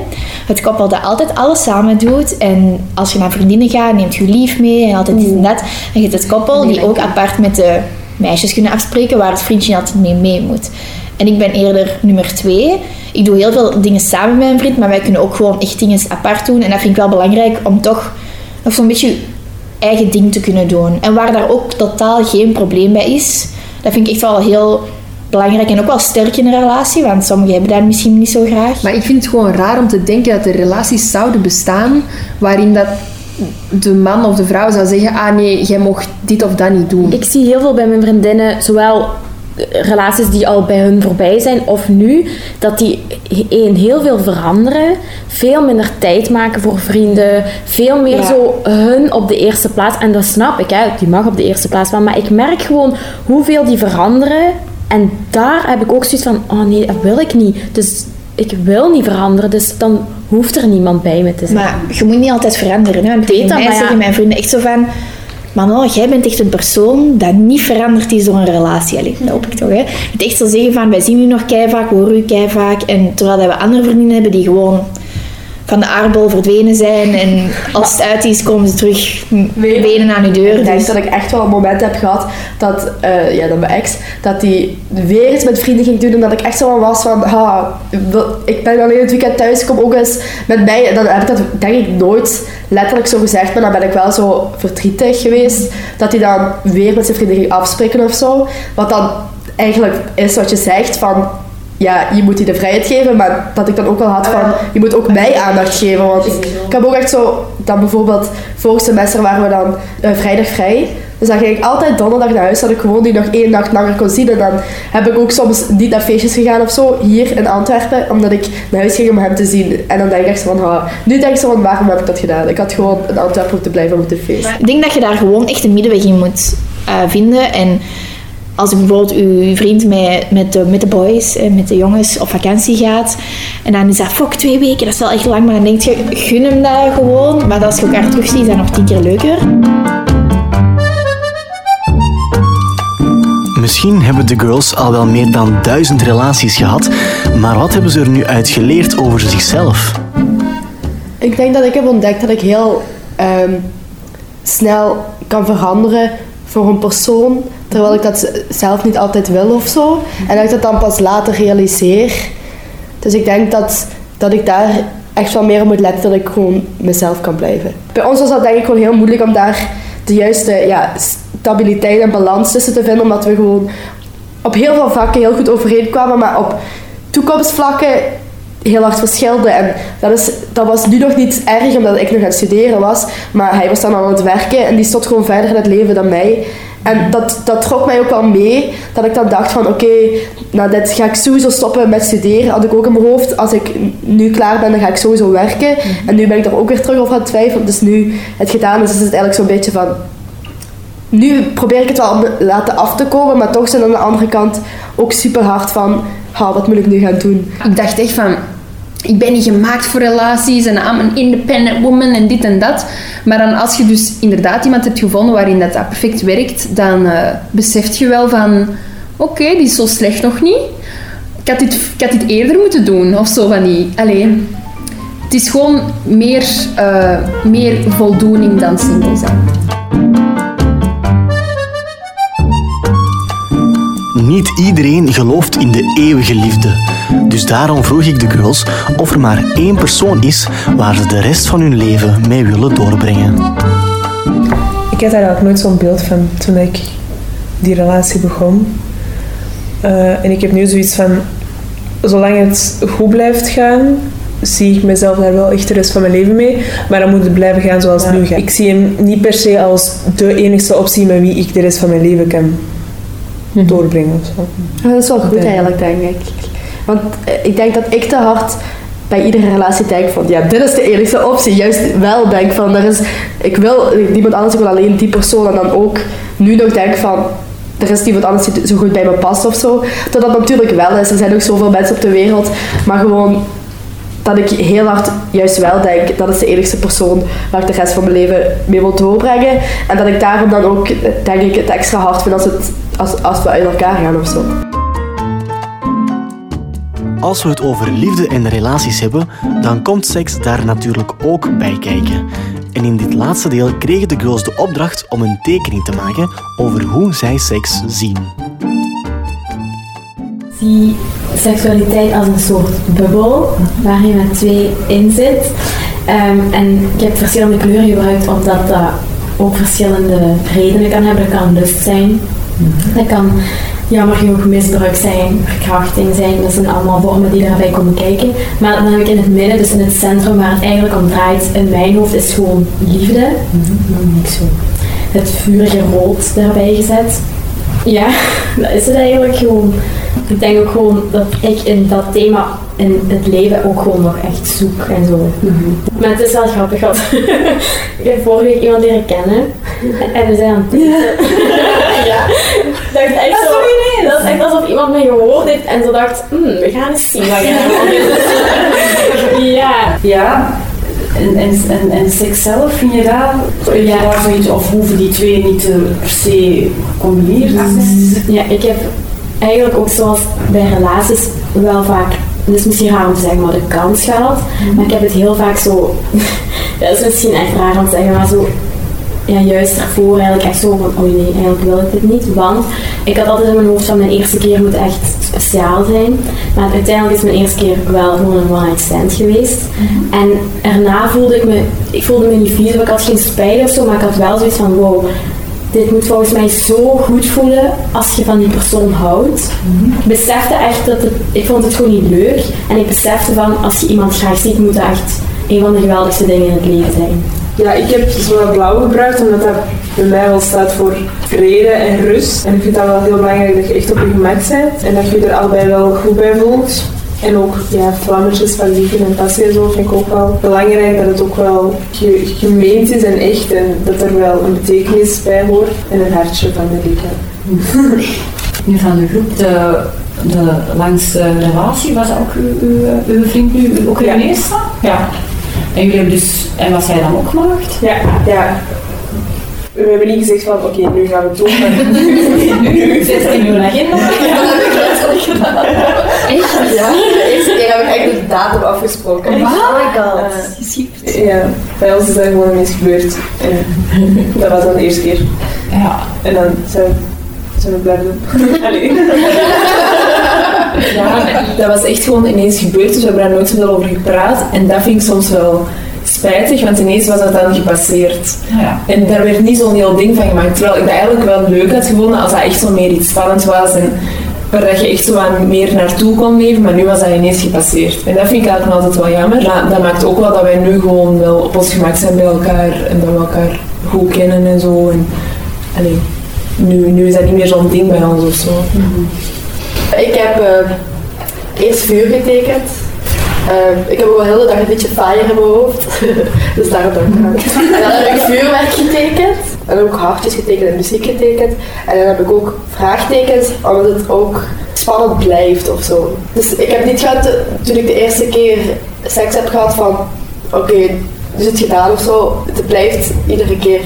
Het koppel dat altijd alles samen doet. En als je naar vriendinnen gaat, neemt je lief mee en altijd dit en dat. En je hebt het koppel die ook apart met de meisjes kunnen afspreken, waar het vriendje niet altijd mee mee moet. En ik ben eerder nummer twee. Ik doe heel veel dingen samen met mijn vriend, maar wij kunnen ook gewoon echt dingen apart doen. En dat vind ik wel belangrijk om toch nog zo'n beetje je eigen ding te kunnen doen. En waar daar ook totaal geen probleem bij is, dat vind ik echt wel heel belangrijk en ook wel sterk in een relatie, want sommigen hebben dat misschien niet zo graag.
Maar ik vind het gewoon raar om te denken dat er relaties zouden bestaan waarin dat de man of de vrouw zou zeggen, ah nee, jij mocht dit of dat niet doen.
Ik zie heel veel bij mijn vriendinnen, zowel
relaties die al bij hun voorbij zijn of nu, dat die één heel veel veranderen, veel minder tijd maken voor vrienden, veel meer
Ja.
zo hun op de eerste plaats. En dat snap ik, hè, die mag op de eerste plaats staan, maar ik merk gewoon hoeveel die veranderen. En daar heb ik ook zoiets van, oh nee, dat wil ik niet. Dus ik wil niet veranderen, dus dan hoeft er niemand bij me te zijn.
Maar je moet niet altijd veranderen. Hè? Tegen
dat,
mij
maar ja.
zeggen mijn vrienden echt zo van... Mano, jij bent echt een persoon dat niet veranderd is door een relatie. Allee, dat hoop ik toch, hè. Moet echt zo zeggen van, wij zien u nog keihard, we horen u keihard. En terwijl dat we andere vriendinnen hebben die gewoon van de aardbol verdwenen zijn. En als het uit is, komen ze terug benen aan uw deur.
Ik denk
Dus
dat ik echt wel een moment heb gehad dat, eh, ja, dat mijn ex, dat die weer iets met vrienden ging doen en dat ik echt zo was van, ha, ik ben alleen het weekend thuis, kom ook eens met mij. En dan heb ik dat denk ik nooit letterlijk zo gezegd, maar dan ben ik wel zo verdrietig geweest dat hij dan weer met zijn vrienden ging afspreken of zo. Wat dan eigenlijk is wat je zegt van, ja, je moet die de vrijheid geven, maar dat ik dan ook wel had van, je moet ook mij aandacht geven. Want ik heb ook echt zo, dan bijvoorbeeld, vorig semester waren we dan eh, vrijdag vrij. Dus dan ging ik altijd donderdag naar huis, dat ik gewoon die nog één nacht langer kon zien. En dan heb ik ook soms niet naar feestjes gegaan of zo, hier in Antwerpen, omdat ik naar huis ging om hem te zien. En dan denk ik echt van, nu denk ik zo van, waarom heb ik dat gedaan? Ik had gewoon in Antwerpen moeten blijven moeten feesten.
Ik denk dat je daar gewoon echt een middenweg in moet eh, vinden. En als je bijvoorbeeld je vriend met, met, de, met de boys, eh, met de jongens op vakantie gaat. En dan is dat, fuck, twee weken, dat is wel echt lang. Maar dan denk je, gun hem dat gewoon. Maar als je elkaar terug ziet, is dat nog tien keer leuker.
Misschien hebben de girls al wel meer dan duizend relaties gehad, maar wat hebben ze er nu uit geleerd over zichzelf?
Ik denk dat ik heb ontdekt dat ik heel ehm, snel kan veranderen voor een persoon, terwijl ik dat zelf niet altijd wil of zo. En dat ik dat dan pas later realiseer. Dus ik denk dat, dat ik daar echt wel meer op moet letten dat ik gewoon mezelf kan blijven. Bij ons was dat denk ik gewoon heel moeilijk om daar de juiste ja, stabiliteit en balans tussen te vinden, omdat we gewoon op heel veel vlakken heel goed overeenkwamen, maar op toekomstvlakken heel hard verschilden. En dat, is, dat was nu nog niet erg, omdat ik nog aan het studeren was. Maar hij was dan aan het werken en die stond gewoon verder in het leven dan mij. En dat, dat trok mij ook wel mee, dat ik dan dacht van oké, nou dit ga ik sowieso stoppen met studeren. Had ik ook in mijn hoofd, als ik nu klaar ben, dan ga ik sowieso werken. En nu ben ik er ook weer terug over aan het twijfelen. Dus nu het gedaan is, is het eigenlijk zo'n beetje van... Nu probeer ik het wel laten af te komen, maar toch zijn aan de andere kant ook super hard van... Ha, wat moet ik nu gaan doen?
Ik dacht echt van, ik ben niet gemaakt voor relaties en I'm een independent woman en dit en dat. Maar dan als je dus inderdaad iemand hebt gevonden waarin dat, perfect werkt, dan eh beseft je wel van, oké, die is zo slecht nog niet. Ik had, dit, ik had dit eerder moeten doen, of zo van die. Alleen, het is gewoon meer, eh, meer voldoening dan single zijn.
Niet iedereen gelooft in de eeuwige liefde. Dus daarom vroeg ik de girls of er maar één persoon is waar ze de rest van hun leven mee willen doorbrengen.
Ik had daar eigenlijk nooit zo'n beeld van toen ik die relatie begon. Eh, en ik heb nu zoiets van, zolang het goed blijft gaan, zie ik mezelf daar wel echt de rest van mijn leven mee. Maar dan moet het blijven gaan zoals het nu gaat. Ik zie hem niet per se als de enigste optie met wie ik de rest van mijn leven kan doorbrengen. Of zo.
Ja, dat is wel goed eigenlijk, denk ik. Want eh, ik denk dat ik te hard bij iedere relatie denk van, ja, dit is de enige optie. Juist wel denk van, er is, ik wil niemand anders, ik wil alleen die persoon. En dan ook nu nog denk van, er is niemand anders die zo goed bij me past of zo. Dat dat natuurlijk wel is. Er zijn ook zoveel mensen op de wereld. Maar gewoon dat ik heel hard juist wel denk, dat is de enige persoon waar ik de rest van mijn leven mee wil doorbrengen. En dat ik daarom dan ook, denk ik, het extra hard vind als, het, als, als we uit elkaar gaan of zo.
Als we het over liefde en relaties hebben, dan komt seks daar natuurlijk ook bij kijken. En in dit laatste deel kregen de girls de opdracht om een tekening te maken over hoe zij seks zien.
zie seksualiteit als een soort bubbel waar je met twee in zit. Ehm, en ik heb verschillende kleuren gebruikt omdat dat ook verschillende redenen kan hebben. Dat kan lust zijn, dat kan jammer genoeg misbruik zijn, verkrachting zijn. Dat zijn allemaal vormen die daarbij komen kijken. Maar dan heb ik in het midden, dus in het centrum waar het eigenlijk om draait in mijn hoofd, is gewoon liefde. Ik zo het vurige rood daarbij gezet. Ja, dat is het eigenlijk gewoon. Ik denk ook gewoon dat ik in dat thema in het leven ook gewoon nog echt zoek en zo. Maar het is wel grappig, want ik heb vorige week iemand leren kennen en we zijn aan het ja. Dat dat is echt alsof iemand mij gehoord heeft en zo dacht, "Hmm, we gaan eens zien wat jij Ja.
Ja, en, en, en, en seks zelf, vind je daar, vind je daar zoiets, of hoeven die twee niet eh, per se gecombineerd te zijn?
Ja, ik heb eigenlijk ook zoals bij relaties wel vaak, het is misschien raar om te zeggen, maar de kans gehad. Maar ik heb het heel vaak zo, dat is misschien echt raar om te zeggen, maar zo, ja, juist daarvoor eigenlijk echt zo van, oh nee, eigenlijk wil ik dit niet. Want ik had altijd in mijn hoofd van mijn eerste keer moet echt speciaal zijn. Maar uiteindelijk is mijn eerste keer wel gewoon een one night stand geweest. En daarna voelde ik me, ik voelde me niet vies, ik had geen spijt of zo, maar ik had wel zoiets van, wow, dit moet volgens mij zo goed voelen als je van die persoon houdt. Ik besefte echt dat het, ik vond het gewoon niet leuk. En ik besefte van, als je iemand graag ziet, moet dat echt een van de geweldigste dingen in het leven zijn.
Ja, ik heb zowel blauw gebruikt omdat dat bij mij wel staat voor vrede en rust. En ik vind dat wel heel belangrijk dat je echt op je gemak bent en dat je je er allebei wel goed bij voelt. En ook ja, vlammetjes van liefde en passie en zo vind ik ook wel belangrijk dat het ook wel ge- gemeend is en echt en dat er wel een betekenis bij hoort en een hartje van de liefde.
Nu van de groep, de, de langste relatie, was ook uw, uw, uw vriend nu ook uw eerste? Ja. En jullie hebben dus, en was hij dan ook gemaakt?
Ja, ja. We hebben niet gezegd van oké, nu gaan we het doen, maar
Nu zit er in uw agenda.
Echt? Ja, de eerste keer heb ik eigenlijk de datum afgesproken.
Oh
my god.
Ja, bij ons is dat gewoon ineens gebeurd. En dat was dan de eerste keer.
Ja.
En dan zijn we, zijn we blijven doen.
Ja, dat was echt gewoon ineens gebeurd, dus we hebben daar nooit zoveel over gepraat. En dat vind ik soms wel spijtig, want ineens was dat dan gepasseerd.
Ja.
En daar werd niet zo'n heel ding van gemaakt. Terwijl ik dat eigenlijk wel leuk had gevonden als dat echt zo meer iets spannends was. En waar dat je echt zo wat meer naartoe kon leven, maar nu was dat ineens gepasseerd. En dat vind ik eigenlijk altijd wel jammer. Maar dat maakt ook wel dat wij nu gewoon wel op ons gemak zijn bij elkaar en dat we elkaar goed kennen en zo. En, allee, nu, nu is dat niet meer zo'n ding bij ons of zo.
Ik heb eh, eerst vuur getekend. Eh, ik heb ook wel heel de dag een beetje fire in mijn hoofd. dus daarom ben ik gaan. En dan heb ik vuurwerk getekend. En ook hartjes getekend en muziek getekend. En dan heb ik ook vraagtekens, omdat het ook spannend blijft of zo. Dus ik heb niet gehad, eh, toen ik de eerste keer seks heb gehad van... Oké, dus het gedaan of zo. Het blijft iedere keer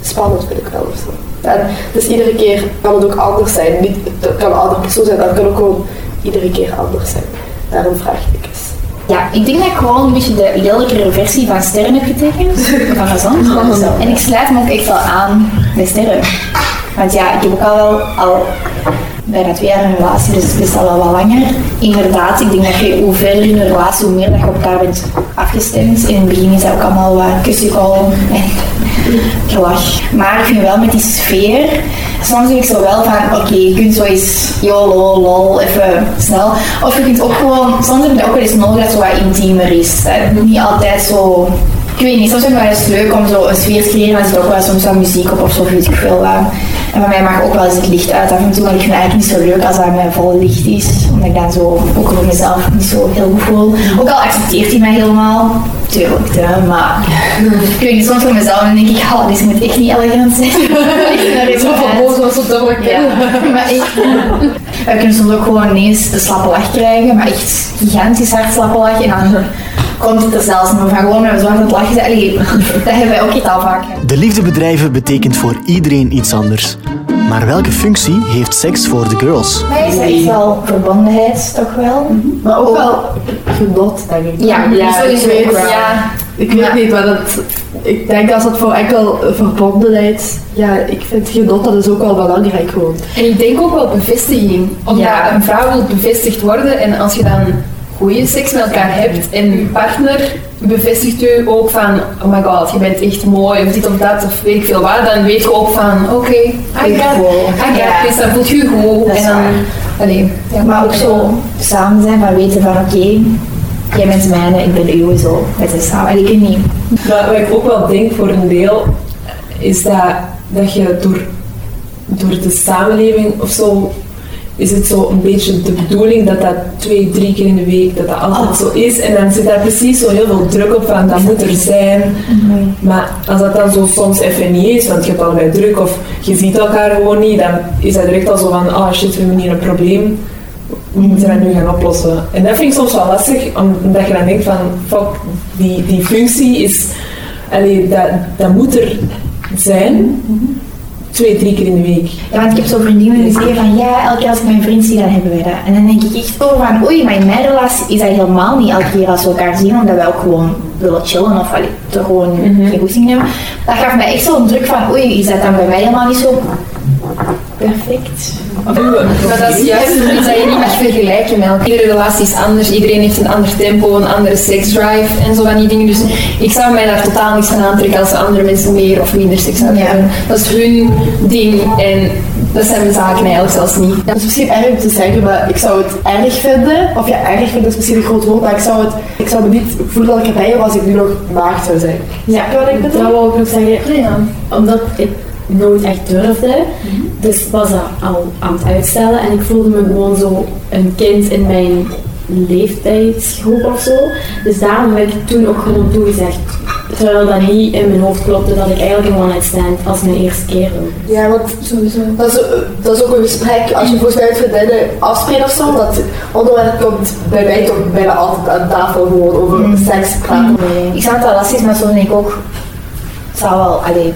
spannend, vind ik wel of zo. En dus iedere keer kan het ook anders zijn. Niet, het kan een andere persoon zijn, het kan ook gewoon iedere keer anders zijn. Daarom vraag ik eens.
Ja, ik denk dat ik gewoon een beetje de lelijkere versie van sterren heb getekend. Van zon. En ik sluit me ook echt wel aan bij sterren. Want ja, ik heb ook al wel al bijna twee jaar een relatie, dus het is al wel wat langer. Inderdaad, ik denk dat je hoe verder in een relatie, hoe meer dat je op elkaar bent afgestemd. In het begin is dat ook allemaal wat kussenkolom en gelach. Maar ik vind wel met die sfeer, soms denk ik zo wel van, oké, je kunt zo eens YOLO, lol, even snel. Of je kunt ook gewoon, soms heb je ook wel eens nodig dat het zo wat intiemer is. Het moet niet altijd zo... Ik weet niet, soms vind ik het wel eens leuk om zo een sfeer te creëren, maar er zit ook wel soms wat muziek op of zo, weet ik veel wat. En bij mij mag ook wel eens het licht uit af en toe, maar ik vind het eigenlijk niet zo leuk als dat mij vol licht is. Omdat ik dan zo ook over mezelf niet zo heel goed voel. Ook al accepteert hij mij helemaal, tuurlijk, hè, maar ik weet niet, soms voor mezelf dan denk ik, oh, dit moet echt niet elegant zijn.
Zo verboden was zo dubbelijk.
Ja, maar echt. We kunnen soms ook gewoon ineens een slappe lach krijgen, maar echt gigantisch hard slappe lach. En dan komt het er zelfs nog van gewoon met zo aan het lachen. Allee, dat hebben wij ook niet al vaak.
De liefde bedrijven betekent voor iedereen iets anders. Maar welke functie heeft seks voor de girls?
Mij is dat echt wel verbondenheid, toch wel.
Maar ook wel genot, denk ik.
Ja,
ja
sowieso
ik weet, ja, ik weet niet, maar dat, ik denk als het voor enkel verbondenheid, ja, ik vind genot dat is ook wel belangrijk gewoon.
En ik denk ook wel bevestiging. Omdat
Ja.
een vrouw wil bevestigd worden en als je dan goede seks met elkaar hebt en je partner bevestigt u ook van oh my god, je bent echt mooi of dit of dat of weet ik veel wat, dan weet je ook van oké, I got, I got
Ja.
this, dan voelt je je goed.
Dat
en dan,
waar.
allee, ja,
Maar ook zo samen zijn van weten van oké, jij bent mijne, ik ben uw zo. Het is samen. En ik niet.
Maar wat ik ook wel denk voor een deel, is dat, dat je door door de samenleving of zo is het zo een beetje de bedoeling dat dat twee, drie keer in de week, dat dat altijd
Ah.
zo is. En dan zit daar precies zo heel veel druk op van, dat moet er zijn. Maar als dat dan zo soms even niet is, want je hebt allebei druk of je ziet elkaar gewoon niet, dan is dat direct al zo van, ah shit, we hebben hier een probleem. We moeten dat nu gaan oplossen. En dat vind ik soms wel lastig, omdat je dan denkt van, fuck, die, die functie is, allee, dat, dat moet er zijn, twee, drie keer in de week.
Ja, want ik heb zo vriendinnen die zeggen van ja, elke keer als ik mijn vriend zie, dan hebben wij dat. En dan denk ik echt zo van oei, maar in mijn relatie is dat helemaal niet elke keer als we elkaar zien, omdat wij ook gewoon willen chillen of allee, er gewoon geen goesting hebben. Dat gaf mij echt zo'n druk van oei, is dat dan bij mij helemaal niet zo perfect?
Maar dat is juist iets dat je niet mag vergelijken met elkaar. Iedere relatie is anders, iedereen heeft een ander tempo, een andere seksdrive en zo van die dingen. Dus ik zou mij daar totaal niks van aantrekken als andere mensen meer of minder seks zouden hebben. Dat is hun ding en dat zijn mijn zaken eigenlijk zelfs niet.
Dat is misschien erg om te zeggen, maar ik zou het erg vinden. Of ja, erg vinden is misschien een groot woord, maar ik zou, het, ik zou me niet voelen dat ik erbij hoor als ik nu nog maagd zou zijn.
Ja,
wat ik bedoel?
dat wou ik nog zeggen. Omdat ik nooit echt durfde. Dus was dat al aan het uitstellen. En ik voelde me gewoon zo een kind in mijn leeftijdsgroep of zo. Dus daarom heb ik toen ook gewoon toegezegd. Terwijl dat niet in mijn hoofd klopte dat ik eigenlijk een one-night stand als mijn eerste keer wil.
Ja, want sowieso. Dat is, dat is ook een gesprek, als je volgens mij met vriendinnen afspreekt of zo, dat onderwerp komt bij mij toch bijna altijd aan tafel gewoon over seks praten.
Ik snap dat lastig, maar zo denk ik ook, het zou wel, allee,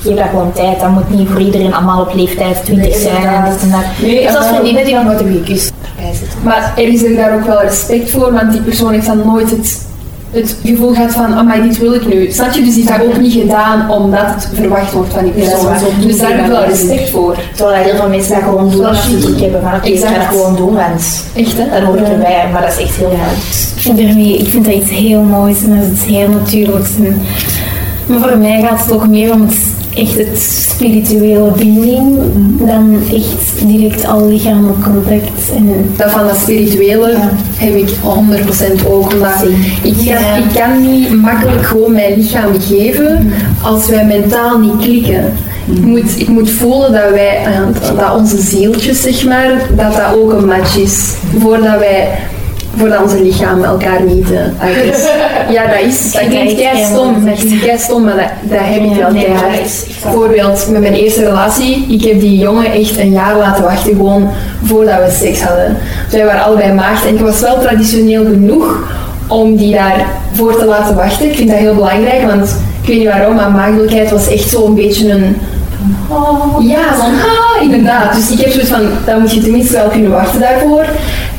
geef dat gewoon tijd. Dat moet niet voor iedereen allemaal op leeftijd 20
Nee,
zijn en
inderdaad.
dit en dat.
Nee, eh,
vriendinnen die nog nooit erbij zitten.
Maar er is er daar ook wel respect voor, want die persoon heeft dan nooit het, het gevoel gehad van, oh maar dit wil ik nu. Snap je? Dus die heeft dat ook niet gedaan omdat het verwacht wordt van die
Ja,
persoon.
ook
dus daar heb ik wel respect voor.
Terwijl heel veel mensen dat gewoon doen als ze hebben. Van oké, ik ga dat gewoon doen, want
Echt, hè?
dat hoort erbij. Maar dat is echt heel fijn.
Ik vind, ermee, ik vind dat iets heel moois en dat is iets heel natuurlijks. En, maar voor mij gaat het ook meer om het, echt het spirituele binding dan echt direct al lichamelijk contact. En,
Dat van dat spirituele heb ik 100% ook. Omdat ik, kan, ik kan niet makkelijk gewoon mijn lichaam geven als wij mentaal niet klikken. Ik moet, ik moet voelen dat wij, eh, dat onze zieltjes zeg maar, dat dat ook een match is. Voordat wij voordat onze lichamen elkaar niet eh, uit is. Ja, dat is. Dat klinkt kei stom. Dat klinkt stom, maar dat, dat heb ik wel keihard. Bijvoorbeeld met mijn eerste relatie. Ik heb die jongen echt een jaar laten wachten gewoon voordat we seks hadden. Wij waren allebei maagd en ik was wel traditioneel genoeg om die daarvoor te laten wachten. Ik vind dat heel belangrijk, want ik weet niet waarom, maar maagdelijkheid was echt zo'n beetje een... Ja, zo'n ah, inderdaad. Dus ik heb zoiets van, dan moet je tenminste wel kunnen wachten daarvoor.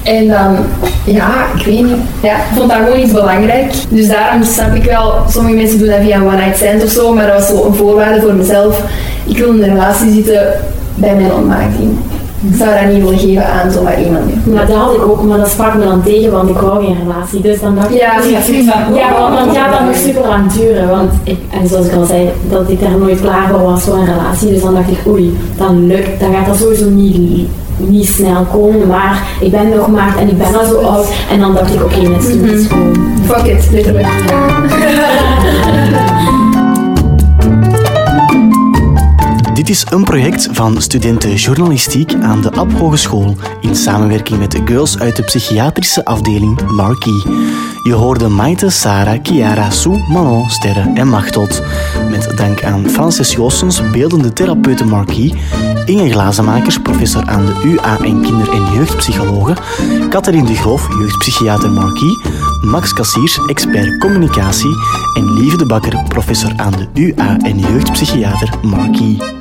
En dan, ja, ik weet niet. Ja, ik vond dat gewoon iets belangrijk. Dus daarom snap ik wel, sommige mensen doen dat via een one-night stand of zo, maar dat was zo een voorwaarde voor mezelf. Ik wil in een relatie zitten bij mijn ontmaakting. Ik zou dat niet willen geven aan zomaar iemand.
Maar dat had ik ook, maar dat sprak me dan tegen, want ik wou geen relatie. Dus dan dacht ik,
Ja, ja,
ja, ja, want dan gaat dat nog super lang duren. Want ik, en zoals ik al zei, dat ik daar nooit klaar voor was voor een relatie. Dus dan dacht ik, oei, dan lukt, dan gaat dat sowieso niet, niet snel komen. Maar ik ben nog maagd en ik ben al zo oud. En dan dacht ik, oké, okay, let's do
Mhm.
this gewoon.
Fuck it, letterlijk.
Dit is een project van studenten journalistiek aan de Ab Hogeschool in samenwerking met de girls uit de psychiatrische afdeling Marquis. Je hoorde Maite, Sarah, Chiara, Sue, Manon, Sterre en Machtot. Met dank aan Frances Goossens, beeldende therapeute Marquis, Inge Glazenmakers, professor aan de UA en kinder- en jeugdpsychologe, Catherine de Groof, jeugdpsychiater Marquis, Max Kassiers, expert communicatie en Lieve de Bakker, professor aan de UA en jeugdpsychiater Marquis.